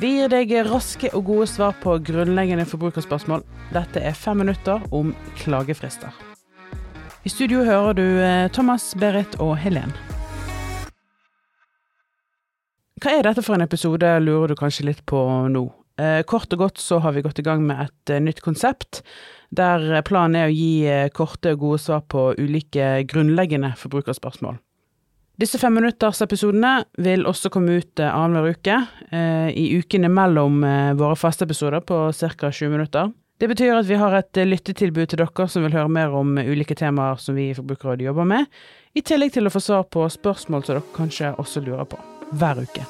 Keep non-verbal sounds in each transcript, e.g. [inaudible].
Vi gir deg raske og gode svar på grunnleggende forbrukerspørsmål. Dette er fem minutter om klagefrister. I studio hører du eh, Thomas, Berit og Helen. Hva er dette for en episode, lurer du kanskje litt på nå. Eh, kort og godt så har vi gått i gang med et eh, nytt konsept, der planen er å gi korte og gode svar på ulike grunnleggende forbrukerspørsmål. Disse femminuttersepisodene vil også komme ut annenhver uke, i ukene mellom våre faste episoder på ca. 20 minutter. Det betyr at vi har et eh, lyttetilbud til dere som vil høre mer om ulike temaer som vi i Forbrukerrådet jobber med, i tillegg til å få svar på spørsmål som dere kanskje også lurer på, hver uke.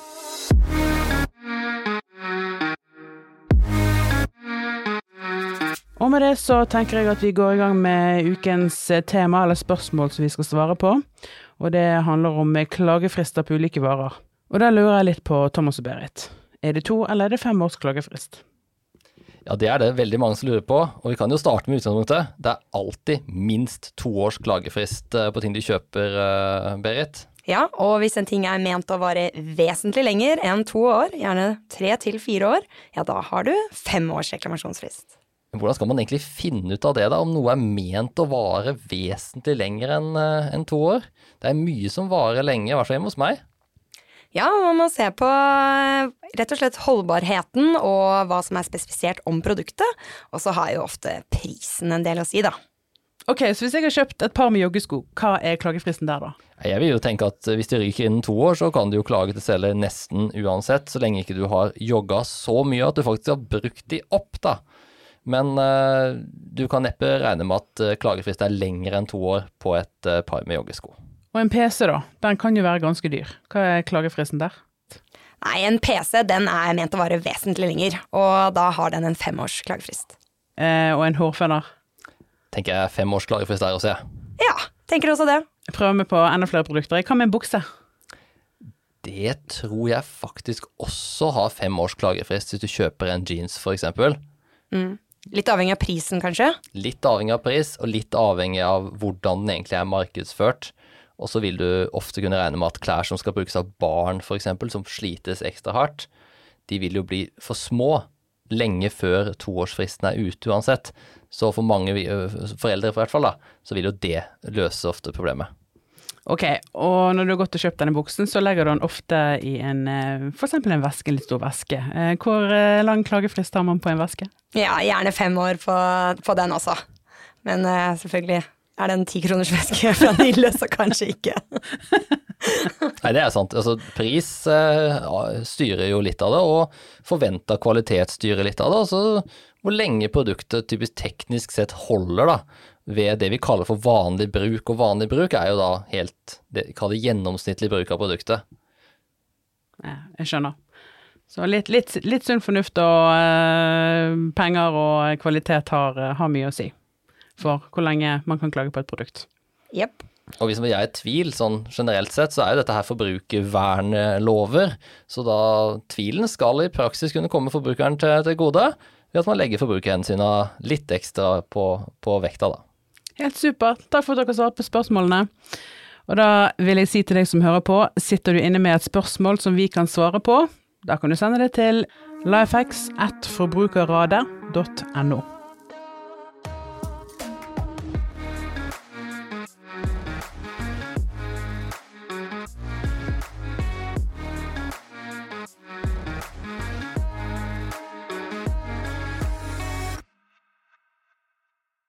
Og med det så tenker jeg at vi går i gang med ukens eh, tema eller spørsmål som vi skal svare på. Og det handler om klagefrister på ulike varer. Og der lurer jeg litt på Thomas og Berit. Er det to eller er det fem års klagefrist? Ja, det er det veldig mange som lurer på. Og vi kan jo starte med utgangspunktet. Det er alltid minst to års klagefrist eh, på ting de kjøper, eh, Berit. Ja, og hvis en ting er ment å vare vesentlig lenger enn to år, gjerne tre til fire år, ja da har du fem års reklamasjonsfrist. Hvordan skal man egentlig finne ut av det, da, om noe er ment å vare vesentlig lenger enn eh, en to år? Det er mye som varer lenge, i hvert fall hjemme hos meg. Ja, man må se på eh, rett og slett holdbarheten og hva som er spesifisert om produktet. Og så har jo ofte prisen en del å si, da. Ok, Så hvis jeg har kjøpt et par med joggesko, hva er klagefristen der, da? Jeg vil jo tenke at hvis de ryker innen to år, så kan du jo klage til selger nesten uansett, så lenge ikke du har jogga så mye at du faktisk har brukt de opp, da. Men uh, du kan neppe regne med at uh, klagefrist er lengre enn to år på et uh, par med joggesko. Og en PC, da. Den kan jo være ganske dyr. Hva er klagefristen der? Nei, en PC den er ment å vare vesentlig lenger, og da har den en femårs klagefrist. Eh, og en hårføner? Tenker jeg femårs klagefrist der også, jeg. Ja, tenker også det. Prøver vi på enda flere produkter. Hva med en bukse? Det tror jeg faktisk også har fem års klagefrist, hvis du kjøper en jeans f.eks. Mm. Litt avhengig av prisen, kanskje? Litt avhengig av pris, og litt avhengig av hvordan den egentlig er markedsført. Og så vil du ofte kunne regne med at klær som skal brukes av barn f.eks., som slites ekstra hardt, de vil jo bli for små lenge før toårsfristen er ute uansett. Så for mange foreldre i hvert fall, da, så vil jo det løse ofte problemet. Ok, og når du har gått og kjøpt denne buksen, så legger du den ofte i en f.eks. en veske, en litt stor veske. Hvor lang klagefrist har man på en veske? Ja, gjerne fem år på, på den også. Men selvfølgelig er det en tikronersveske fra Nille, så kanskje ikke. [laughs] Nei, det er sant. Altså, pris eh, styrer jo litt av det, og forventa kvalitet styrer litt av det. Altså, hvor lenge produktet typisk teknisk sett holder da, ved det vi kaller for vanlig bruk. Og vanlig bruk er jo da helt det, Kall det gjennomsnittlig bruk av produktet. Ja, jeg skjønner. Så litt, litt, litt sunn fornuft og øh, penger og kvalitet har, eh, har mye å si for hvor lenge man kan klage på et produkt. Yep. Og hvis jeg er i tvil, sånn generelt sett, så er jo dette her forbrukervernlover. Så da tvilen skal i praksis kunne komme forbrukeren til, til gode ved at man legger forbrukerhensynene litt ekstra på, på vekta, da. Helt supert. Takk for at dere svarte på spørsmålene. Og da vil jeg si til deg som hører på, sitter du inne med et spørsmål som vi kan svare på, da kan du sende det til lifehacks.forbrukerradet.no.